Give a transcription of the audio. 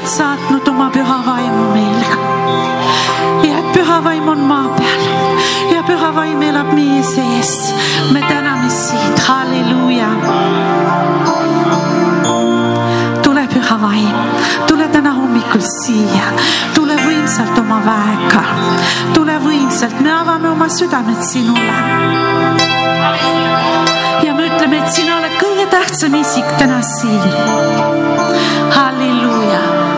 oled saatnud oma püha vaimu meile. ja et püha vaim on maa peal ja püha vaim elab meie sees. me täname sind, halleluuja. tule püha vaim, tule täna hommikul siia, tule võimsalt oma väega, tule võimsalt, me avame oma südamed sinule ja me ütleme, et sina oled kõige tähtsam isik täna siin. halleluuja